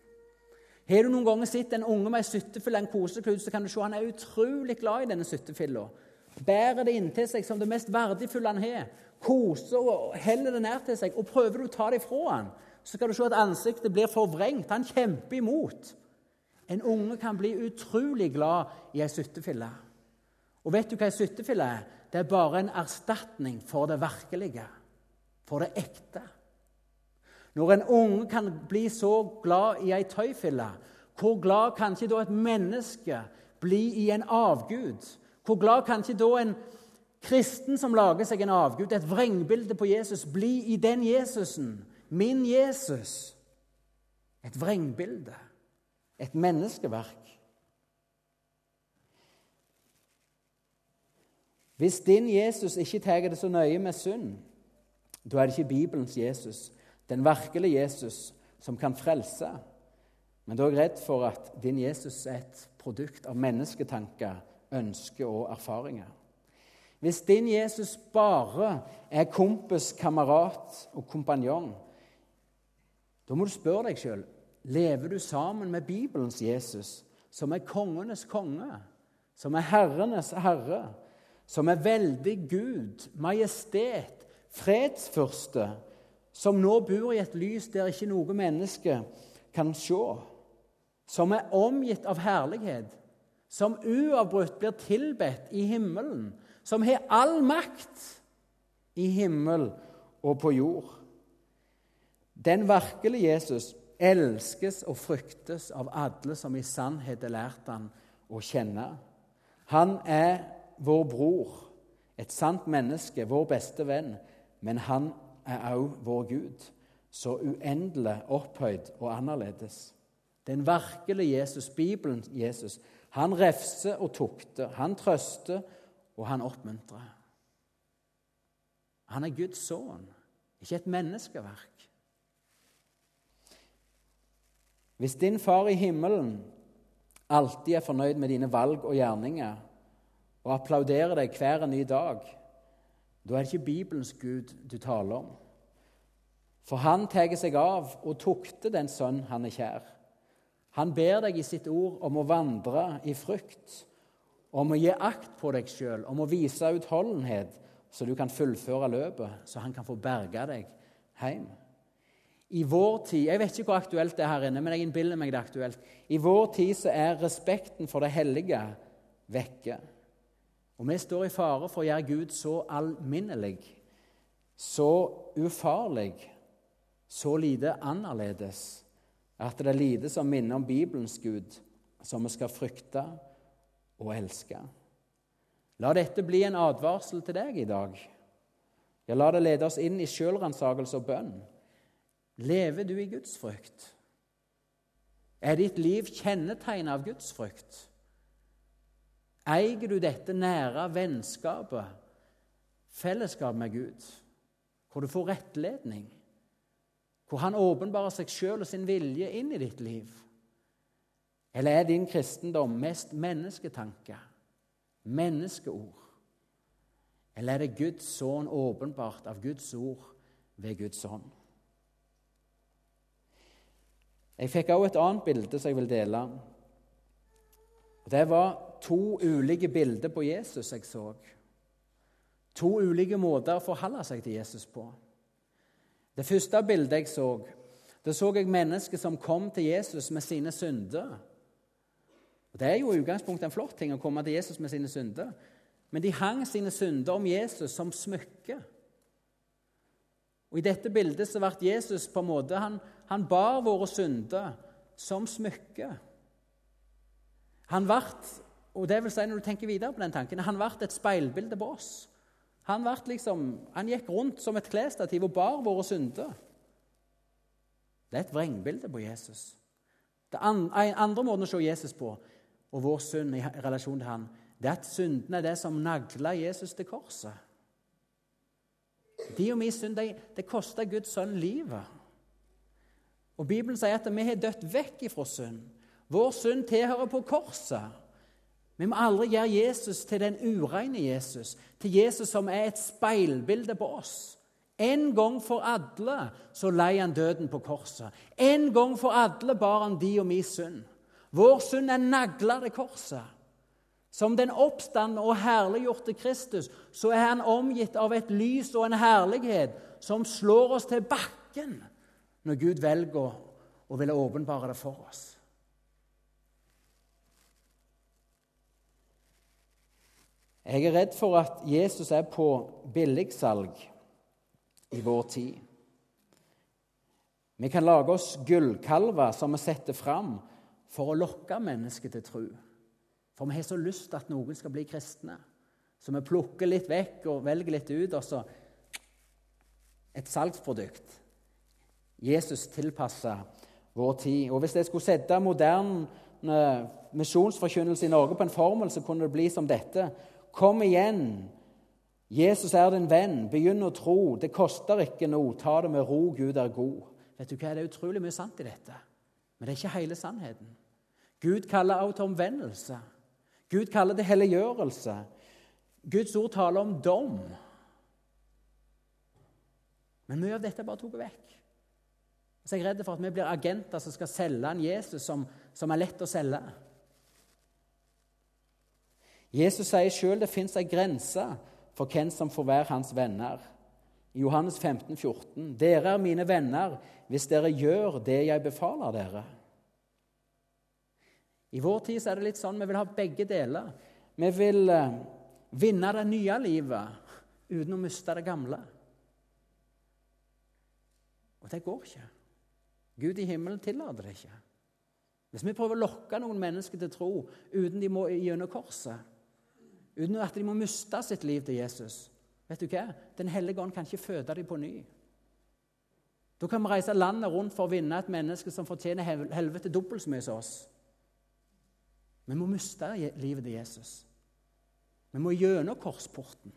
Speaker 1: Har du noen ganger sett en unge med ei syttefille en koseklut, så kan du se han er utrolig glad i denne syttefilla. Bærer det inntil seg som det mest verdifulle han har. Koser og heller det nær til seg. Og prøver du å ta det ifra han, så skal du se at ansiktet blir forvrengt. Han kjemper imot. En unge kan bli utrolig glad i ei syttefille. Og vet du hva ei syttefille er? Det er bare en erstatning for det virkelige, for det ekte. Når en unge kan bli så glad i ei tøyfille, hvor glad kan ikke da et menneske bli i en avgud? Hvor glad kan ikke da en kristen som lager seg en avgud, et vrengbilde på Jesus, bli i den Jesusen? Min Jesus. Et vrengbilde et menneskeverk. Hvis din Jesus ikke tar det så nøye med synd, da er det ikke Bibelens Jesus, den virkelige Jesus, som kan frelse. Men da er jeg redd for at din Jesus er et produkt av mennesketanker, ønsker og erfaringer. Hvis din Jesus bare er kompis, kamerat og kompanjong, da må du spørre deg sjøl lever du sammen med Bibelens Jesus, som er kongenes konge, som er herrenes herre, som er veldig Gud, majestet, fredsfyrste, som nå bor i et lys der ikke noe menneske kan se, som er omgitt av herlighet, som uavbrutt blir tilbedt i himmelen, som har all makt i himmel og på jord. Den virkelige Jesus elskes og fryktes av alle som i sannhet har lært han å kjenne. Han er vår bror, et sant menneske, vår beste venn, men han er òg vår Gud, så uendelig opphøyd og annerledes. Den virkelige Jesus, Bibelen Jesus, han refser og tukter, han trøster og han oppmuntrer. Han er Guds sønn, ikke et menneskeverk. Hvis din far i himmelen alltid er fornøyd med dine valg og gjerninger og applauderer deg hver en ny dag, da er det ikke Bibelens Gud du taler om. For han tar seg av og tukter den sønn han er kjær. Han ber deg i sitt ord om å vandre i frykt, om å gi akt på deg sjøl, om å vise utholdenhet, så du kan fullføre løpet, så han kan få berga deg hjem. I vår tid Jeg vet ikke hvor aktuelt det er her inne, men jeg innbiller meg det er aktuelt. I vår tid så er respekten for det hellige vekke. Og vi står i fare for å gjøre Gud så alminnelig, så ufarlig, så lite annerledes at det er lite som minner om Bibelens Gud, som vi skal frykte og elske. La dette bli en advarsel til deg i dag. Ja, la det lede oss inn i sjølransakelse og bønn. Lever du i gudsfrykt? Er ditt liv kjennetegnet av gudsfrykt? Eier du dette nære vennskapet, fellesskap med Gud, hvor du får rettledning, hvor Han åpenbarer seg sjøl og sin vilje inn i ditt liv? Eller er din kristendom mest mennesketanke, menneskeord? Eller er det Guds sønn åpenbart av Guds ord ved Guds ånd? Jeg fikk også et annet bilde som jeg vil dele. Det var to ulike bilder på Jesus jeg så. To ulike måter å forholde seg til Jesus på. Det første bildet jeg så, det så jeg mennesker som kom til Jesus med sine synder. Og Det er jo i utgangspunktet en flott ting å komme til Jesus med sine synder. Men de hang sine synder om Jesus som smykke. Og I dette bildet så ble Jesus på en måte, han, han bar våre synder som smykke. Han ble, og det vil si når du tenker videre på den tanken, han ble et speilbilde på oss. Han, liksom, han gikk rundt som et klesstativ og bar våre synder. Det er et vrengbilde på Jesus. Det andre måten å se Jesus på, og vår synd i relasjon til han, det er at syndene er det som nagler Jesus til korset. De og min synd, det, det kosta Guds sønn livet. Og Bibelen sier at vi har dødd vekk ifra synd. Vår synd tilhører på korset. Vi må aldri gjøre Jesus til den ureine Jesus, til Jesus som er et speilbilde på oss. En gang for alle så lei han døden på korset. En gang for alle bar han de og min synd. Vår synd er nagla til korset. Som den oppstandende og herliggjorte Kristus så er han omgitt av et lys og en herlighet som slår oss til bakken når Gud velger å ville åpenbare det for oss. Jeg er redd for at Jesus er på billigsalg i vår tid. Vi kan lage oss gullkalver som vi setter fram for å lokke mennesket til tro. For vi har så lyst til at noen skal bli kristne. Så vi plukker litt vekk og velger litt ut, og så et salgsprodukt. Jesus tilpassa vår tid. Og Hvis jeg skulle sette moderne misjonsforkynnelse i Norge på en formel, så kunne det bli som dette. Kom igjen. Jesus er din venn. Begynn å tro. Det koster ikke noe. Ta det med ro. Gud er god. Vet du hva? Det er utrolig mye sant i dette, men det er ikke hele sannheten. Gud kaller også til omvendelse. Gud kaller det helliggjørelse. Guds ord taler om dom. Men mye av dette er bare tatt vekk. Så jeg er redd for at vi blir agenter som skal selge en Jesus som, som er lett å selge. Jesus sier sjøl det fins ei grense for hvem som får være hans venner. I Johannes 15, 14. Dere er mine venner hvis dere gjør det jeg befaler dere. I vår tid er det litt sånn vi vil ha begge deler. Vi vil eh, vinne det nye livet uten å miste det gamle. Og det går ikke. Gud i himmelen tillater det ikke. Hvis vi prøver å lokke noen mennesker til tro uten de må gjennom korset, uten at de må miste sitt liv til Jesus Vet du hva? Den hellige ånd kan ikke føde dem på ny. Da kan vi reise landet rundt for å vinne et menneske som fortjener helvete dobbelt så mye som oss. Vi må miste livet til Jesus. Vi må gjennom korsporten.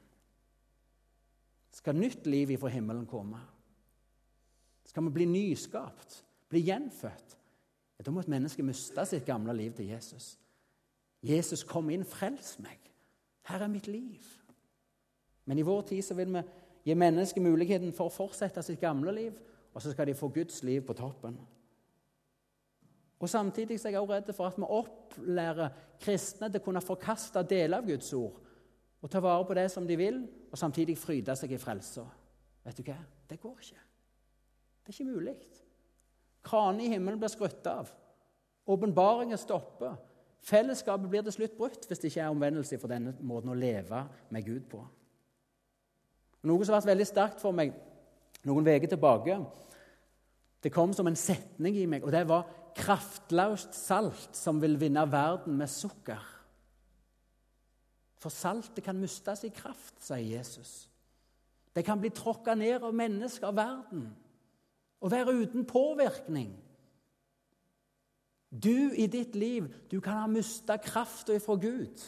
Speaker 1: Skal nytt liv ifra himmelen komme? Skal vi bli nyskapt, bli gjenfødt? Da må et menneske miste sitt gamle liv til Jesus. Jesus, kom inn, frels meg. Her er mitt liv. Men i vår tid så vil vi gi mennesket muligheten for å fortsette sitt gamle liv, og så skal de få Guds liv på toppen. Og Samtidig er jeg også redd for at vi opplærer kristne til å kunne forkaste deler av Guds ord og ta vare på det som de vil, og samtidig fryde seg i frelsa. Vet du hva? Det går ikke. Det er ikke mulig. Kranene i himmelen blir skrutt av. Åpenbaringen stopper. Fellesskapet blir til slutt brutt hvis det ikke er omvendelse for denne måten å leve med Gud på. Noe som har vært veldig sterkt for meg noen uker tilbake, det kom som en setning i meg, og det var 'kraftløst salt som vil vinne verden med sukker'. For saltet kan miste sin kraft, sier Jesus. Det kan bli tråkka ned av mennesker av verden. og være uten påvirkning. Du i ditt liv, du kan ha mista krafta fra Gud.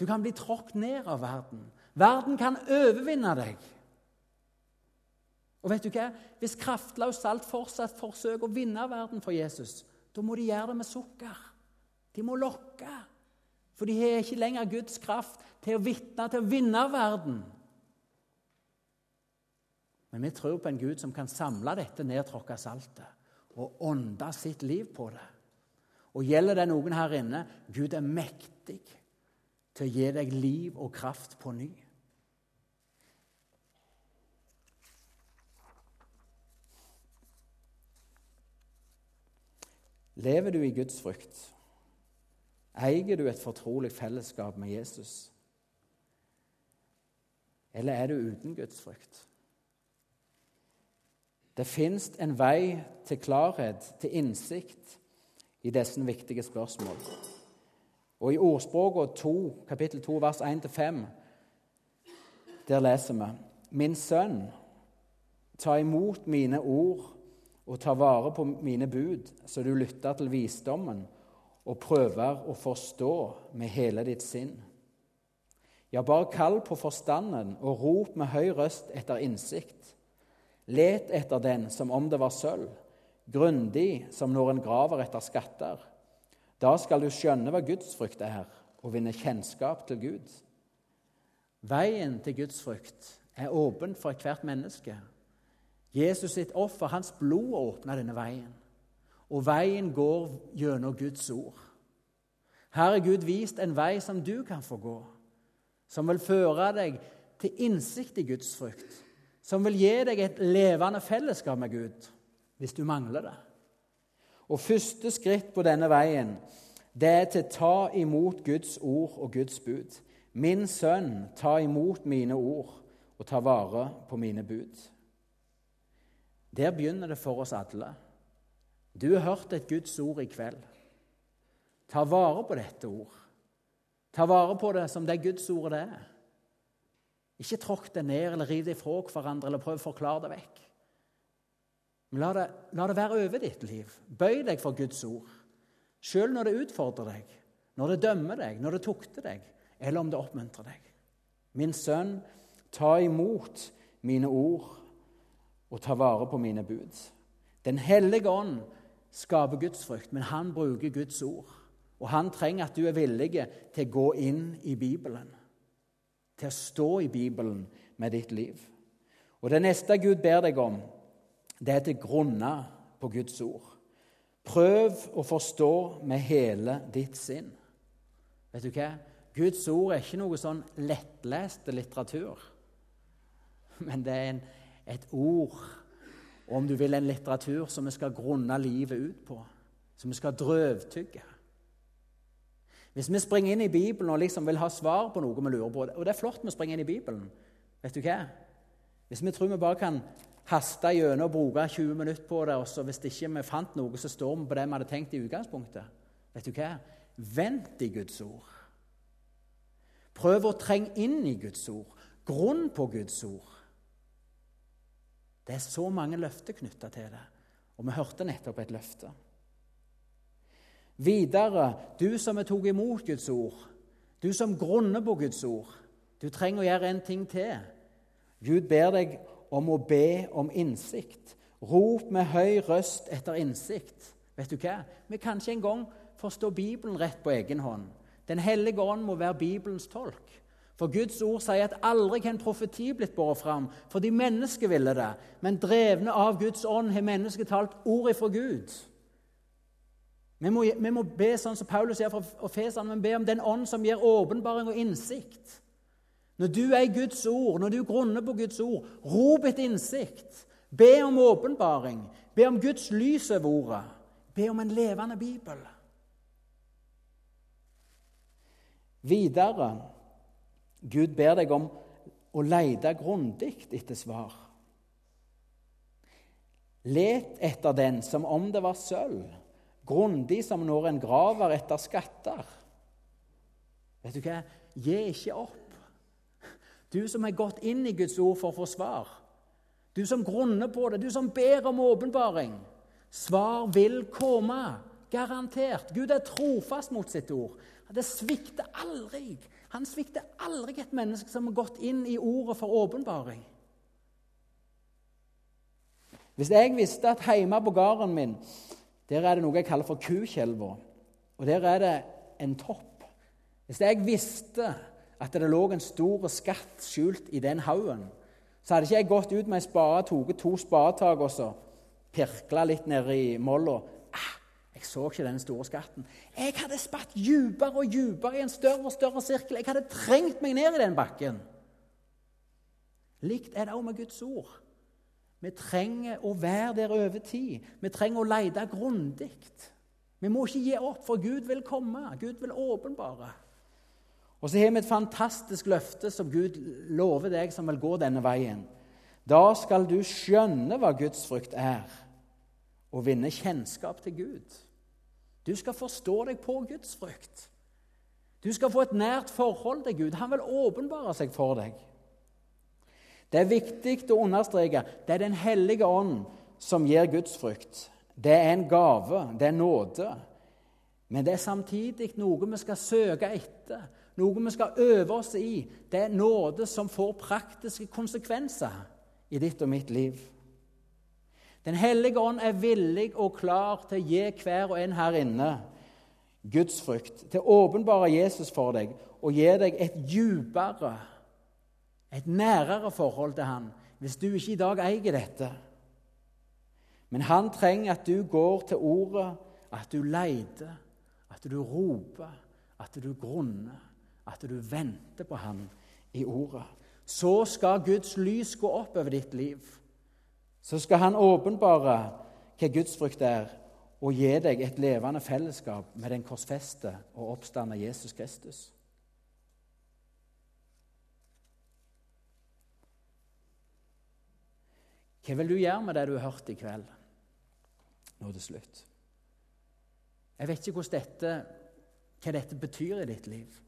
Speaker 1: Du kan bli tråkket ned av verden. Verden kan overvinne deg. Og vet du hva? Hvis kraftløst salt fortsatt forsøker å vinne verden for Jesus, da må de gjøre det med sukker. De må lokke. For de har ikke lenger Guds kraft til å vitne, til å vinne verden. Men vi tror på en Gud som kan samle dette nedtråkka saltet og ånde sitt liv på det. Og gjelder det noen her inne Gud er mektig til å gi deg liv og kraft på ny. Lever du i Guds frykt? Eier du et fortrolig fellesskap med Jesus? Eller er du uten Guds frykt? Det fins en vei til klarhet, til innsikt, i disse viktige spørsmål. Og I Ordspråket 2, kapittel 2, vers 1-5, der leser vi Min sønn, ta imot mine ord og ta vare på mine bud, så du lytter til visdommen og prøver å forstå med hele ditt sinn. Ja, bare kall på forstanden og rop med høy røst etter innsikt. Let etter den som om det var sølv, grundig som når en graver etter skatter. Da skal du skjønne hva gudsfrykt er, og vinne kjennskap til Gud. Veien til gudsfrykt er åpen for ethvert menneske. Jesus sitt offer, hans blod, åpna denne veien. Og veien går gjennom Guds ord. Her er Gud vist en vei som du kan få gå, som vil føre deg til innsikt i Guds frykt som vil gi deg et levende fellesskap med Gud hvis du mangler det. Og Første skritt på denne veien det er til å ta imot Guds ord og Guds bud. Min sønn, ta imot mine ord og ta vare på mine bud. Der begynner det for oss alle. Du har hørt et Guds ord i kveld. Ta vare på dette ord. Ta vare på det som det Guds ordet det er. Ikke tråkk det ned eller riv det ifra hverandre eller prøv å forklare det vekk. Men la det, la det være over ditt liv. Bøy deg for Guds ord. Sjøl når det utfordrer deg, når det dømmer deg, når det tukter deg, eller om det oppmuntrer deg. Min sønn, ta imot mine ord og ta vare på mine bud. Den hellige ånd skaper Guds frykt, men han bruker Guds ord. Og han trenger at du er villig til å gå inn i Bibelen til å stå i Bibelen med ditt liv. Og Det neste Gud ber deg om, det er til grunne på Guds ord. Prøv å forstå med hele ditt sinn. Vet du hva? Guds ord er ikke noe sånn lettleste litteratur. Men det er en, et ord, og om du vil, en litteratur som vi skal grunne livet ut på. Som vi skal drøvtygge. Hvis vi springer inn i Bibelen og liksom vil ha svar på noe vi lurer på Og det er flott vi å springe inn i Bibelen. Vet du hva? Hvis vi tror vi bare kan haste gjennom og bruke 20 minutter på det, og så hvis ikke vi fant noe, så står vi på det vi hadde tenkt i utgangspunktet. Vet du hva? Vent i Guds ord. Prøv å trenge inn i Guds ord. Grunn på Guds ord. Det er så mange løfter knytta til det, og vi hørte nettopp et løfte. Videre, du som er tatt imot Guds ord, du som grunner på Guds ord, du trenger å gjøre en ting til. Gud ber deg om å be om innsikt. Rop med høy røst etter innsikt. Vet du hva? Vi kan ikke engang forstå Bibelen rett på egen hånd. Den hellige ånd må være Bibelens tolk. For Guds ord sier at aldri kan profeti blitt båret fram fordi mennesket ville det. Men drevne av Guds ånd har mennesket talt ordet fra Gud. Vi må, vi må, be sånn som Paulus sier fra Fesan, men be om den ånd som gir åpenbaring og innsikt. Når du er Guds ord, når du grunner på Guds ord, rop etter innsikt. Be om åpenbaring. Be om Guds lys over ordet. Be om en levende bibel. Videre Gud ber deg om å lete grundig etter svar. Let etter den som om det var sølv, grundig som når en graver etter skatter. Vet du hva? Gi ikke opp. Du som har gått inn i Guds ord for å få svar. Du som grunner på det, du som ber om åpenbaring. Svar vil komme. Garantert. Gud er trofast mot sitt ord. Det svikter aldri. Han svikter aldri et menneske som har gått inn i ordet for åpenbaring. Hvis jeg visste at hjemme på gården min der er det noe jeg kaller for Kukjelva, og der er det en topp Hvis jeg visste at det lå en stor skatt skjult i den haugen, så hadde ikke jeg gått ut med ei spade, tatt to spadetak og så pirkla litt nedi molla jeg så ikke den store skatten. Jeg hadde spatt dypere og dypere i en større og større sirkel. Jeg hadde trengt meg ned i den bakken. Likt er det òg med Guds ord. Vi trenger å være der over tid. Vi trenger å lete grundig. Vi må ikke gi opp, for Gud vil komme. Gud vil åpenbare. Og så har vi et fantastisk løfte som Gud lover deg som vil gå denne veien. Da skal du skjønne hva Guds frykt er, og vinne kjennskap til Gud. Du skal forstå deg på Guds frykt. Du skal få et nært forhold til Gud. Han vil åpenbare seg for deg. Det er viktig å understreke det er Den hellige ånd som gir Guds frykt. Det er en gave, det er nåde. Men det er samtidig noe vi skal søke etter, noe vi skal øve oss i. Det er nåde som får praktiske konsekvenser i ditt og mitt liv. Den hellige ånd er villig og klar til å gi hver og en her inne Guds frykt, til å åpenbare Jesus for deg og gi deg et djupere, et nærere forhold til han, hvis du ikke i dag eier dette. Men han trenger at du går til ordet, at du leter, at du roper, at du grunner, at du venter på han i ordet. Så skal Guds lys gå opp over ditt liv så skal han åpenbare hva gudsfrykt er, og gi deg et levende fellesskap med den korsfeste og oppstande Jesus Kristus. Hva vil du gjøre med det du har hørt i kveld, nå til slutt? Jeg vet ikke dette, hva dette betyr i ditt liv.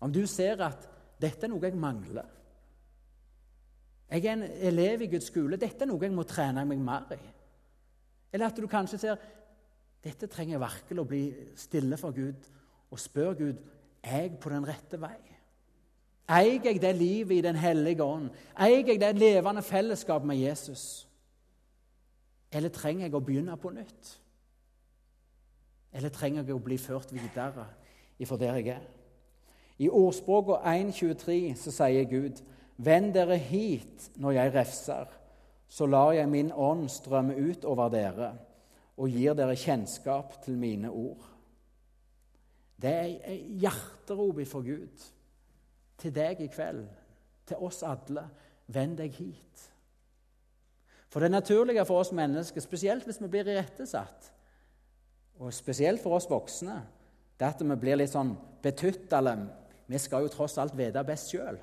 Speaker 1: Om du ser at dette er noe jeg mangler jeg er en elev i Guds skole. Dette er noe jeg må trene meg mer i. Eller at du kanskje ser dette trenger jeg virkelig å bli stille for Gud og spør Gud er jeg på den rette vei. Eier jeg det livet i Den hellige ånd? Eier jeg det levende fellesskap med Jesus? Eller trenger jeg å begynne på nytt? Eller trenger jeg å bli ført videre ifra der jeg er? I ordspråket 1.23 så sier Gud Vend dere hit når jeg refser, så lar jeg min ånd strømme ut over dere og gir dere kjennskap til mine ord. Det er hjerterop for Gud til deg i kveld, til oss alle. Vend deg hit. For det naturlige for oss mennesker, spesielt hvis vi blir irettesatt, og spesielt for oss voksne, det er at vi blir litt sånn betyttale. Vi skal jo tross alt vite best sjøl.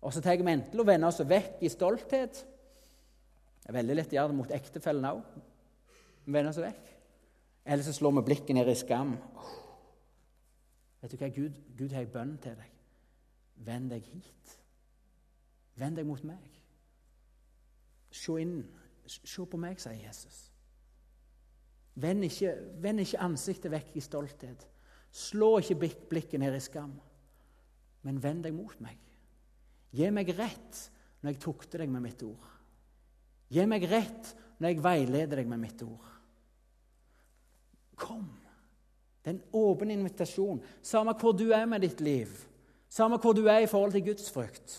Speaker 1: Og så tar vi enten å vende oss vekk i stolthet, Det er veldig lett å gjøre det mot ektefellen òg. Vi vender oss vekk. Eller så slår vi blikket ned i skam. Oh. Vet du hva? Gud, Gud har en bønn til deg. Vend deg hit. Vend deg mot meg. Se inn. Se på meg, sier Jesus. Vend ikke, vend ikke ansiktet vekk i stolthet. Slå ikke blikket ned i skam, men vend deg mot meg. Gi meg rett når jeg tukter deg med mitt ord. Gi meg rett når jeg veileder deg med mitt ord. Kom. Det er en åpen invitasjon, samme hvor du er med ditt liv. Samme hvor du er i forhold til Guds frykt.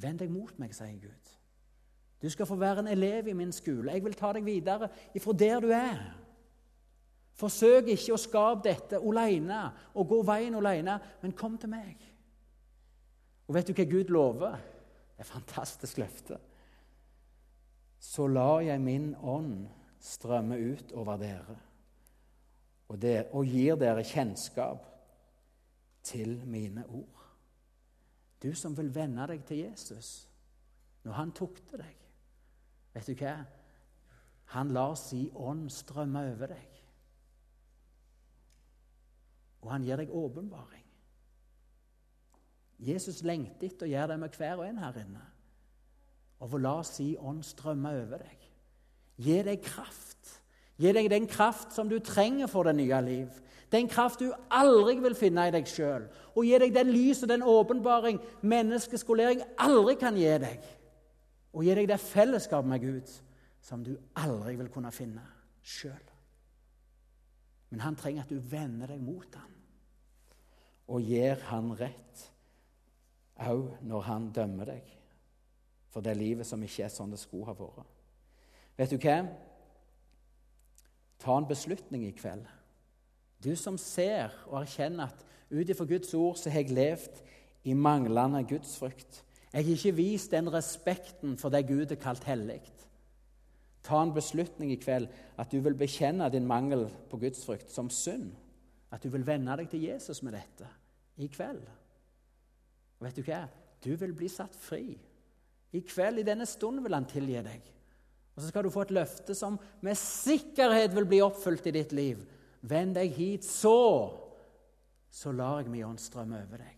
Speaker 1: Vend deg mot meg, sier Gud. Du skal få være en elev i min skole. Jeg vil ta deg videre ifra der du er. Forsøk ikke å skape dette alene og gå veien alene, men kom til meg. Og vet du hva Gud lover? Det er et fantastisk løfte. Så lar jeg min ånd strømme ut over dere og, der, og gir dere kjennskap til mine ord. Du som vil venne deg til Jesus når han tukter deg. Vet du hva? Han lar si ånd strømme over deg. Og han gir deg åpenbaring. Jesus lengter etter å gjøre det med hver og en her inne. Og la si ånd strømme over deg. Gi deg kraft. Gi deg den kraft som du trenger for det nye liv. Den kraft du aldri vil finne i deg sjøl. Og gi deg den lys og den åpenbaring menneskeskolering aldri kan gi deg og gi deg det fellesskap med Gud som du aldri vil kunne finne sjøl. Men han trenger at du vender deg mot ham og gir han rett òg når han dømmer deg for det livet som ikke er sånn det skulle ha vært. Vet du hva? Ta en beslutning i kveld. Du som ser og erkjenner at ut ifra Guds ord så har jeg levd i manglende gudsfrykt. Jeg har ikke vist den respekten for det Gud har kalt hellig. Ta en beslutning i kveld at du vil bekjenne din mangel på gudsfrykt som synd. At du vil venne deg til Jesus med dette i kveld. Og vet du hva? Du vil bli satt fri. I kveld, i denne stund, vil han tilgi deg. Og så skal du få et løfte som med sikkerhet vil bli oppfylt i ditt liv. Vend deg hit, så så lar jeg min ånd strømme over deg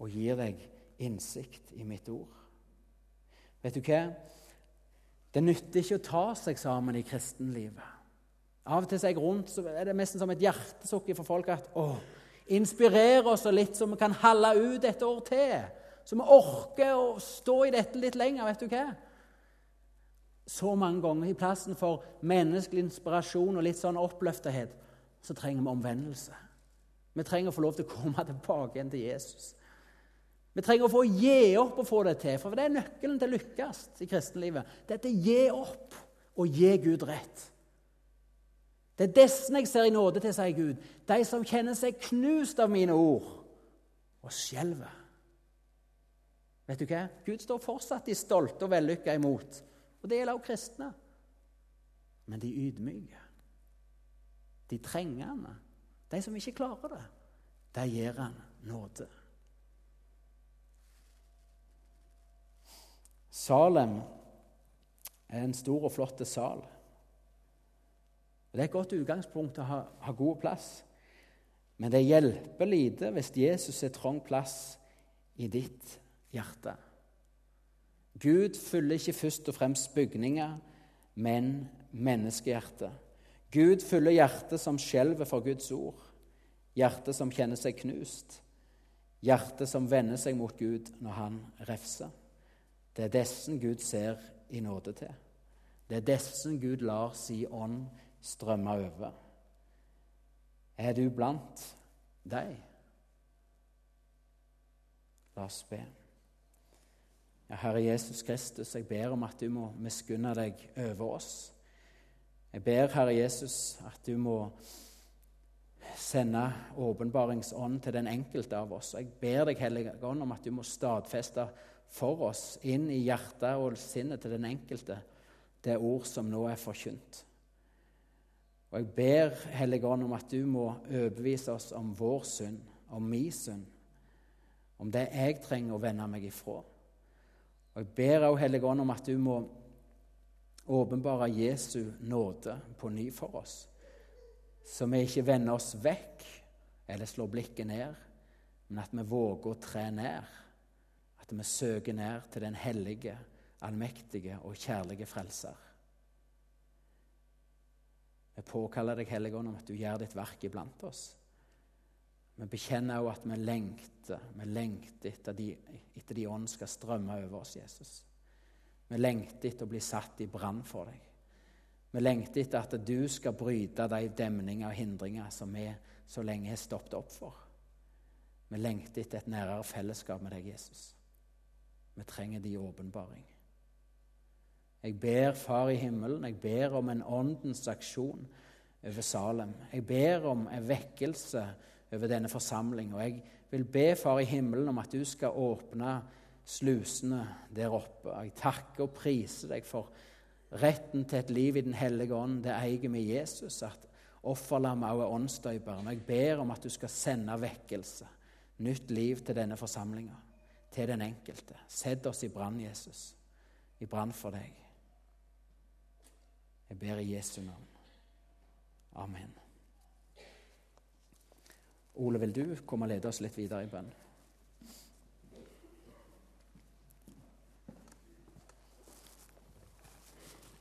Speaker 1: og gir deg innsikt i mitt ord. Vet du hva? Det nytter ikke å ta seg sammen i kristenlivet. Av og til er jeg rundt, så er det nesten som et hjertesukk for folk at å, inspirere oss litt, så vi kan holde ut et år til. Så vi orker å stå i dette litt lenger. vet du hva? Så mange ganger i plassen for menneskelig inspirasjon og litt sånn oppløftethet, så trenger vi omvendelse. Vi trenger å få lov til å komme tilbake igjen til Jesus. Vi trenger å få gi opp og få det til, for det er nøkkelen til å lykkes i kristenlivet. Dette gi opp og gi Gud rett. Det er dessen jeg ser i nåde til, sier Gud, de som kjenner seg knust av mine ord og skjelver. Vet du hva? Gud står fortsatt de stolte og vellykka imot. Og det gjelder også kristne. Men de ydmyke, de trengende, de som ikke klarer det, de gir han nåde. Salem er en stor og flott sal. Det er et godt utgangspunkt å ha, ha god plass. Men det hjelper lite hvis Jesus er trang plass i ditt hjerte. Gud fyller ikke først og fremst bygninger, men menneskehjertet. Gud fyller hjertet som skjelver for Guds ord, hjertet som kjenner seg knust, hjertet som vender seg mot Gud når han refser. Det er dessen Gud ser i nåde til. Det er dessen Gud lar si ånd strømme over. Er du blant deg? La oss be. Ja, Herre Jesus Kristus, jeg ber om at du må miskunne deg over oss. Jeg ber, Herre Jesus, at du må sende åpenbaringsånd til den enkelte av oss. Jeg ber deg, Hellige Ånd, om at du må stadfeste for oss inn i hjertet og sinnet til den enkelte det ord som nå er forkynt. Og Jeg ber Hellige Ånd om at du må overbevise oss om vår synd, om min synd, om det jeg trenger å vende meg ifra. Og Jeg ber òg Hellige Ånd om at du må åpenbare Jesu nåde på ny for oss, så vi ikke vender oss vekk eller slår blikket ned, men at vi våger å tre ned. At vi søker ned til den hellige, allmektige og kjærlige Frelser. Vi påkaller deg, Helligånd, om at du gjør ditt verk iblant oss. Vi bekjenner òg at vi lengter, vi lengter etter de, etter de ånd skal strømme over oss, Jesus. Vi lengter etter å bli satt i brann for deg. Vi lengter etter at du skal bryte de demninger og hindringer som vi så lenge har stoppet opp for. Vi lengter etter et nærere fellesskap med deg, Jesus. Vi trenger din åpenbaring. Jeg ber Far i himmelen, jeg ber om en åndens aksjon over Salem. Jeg ber om en vekkelse over denne forsamling. Og jeg vil be Far i himmelen om at du skal åpne slusene der oppe. Jeg takker og priser deg for retten til et liv i Den hellige ånd. Det eier vi Jesus. At offerlammet også er åndsdøperen. Jeg ber om at du skal sende vekkelse, nytt liv til denne forsamlinga, til den enkelte. Sett oss i brann, Jesus. I brann for deg. Jeg ber i Jesu navn. Amen. Ole, vil du komme og lede oss litt videre i bønn?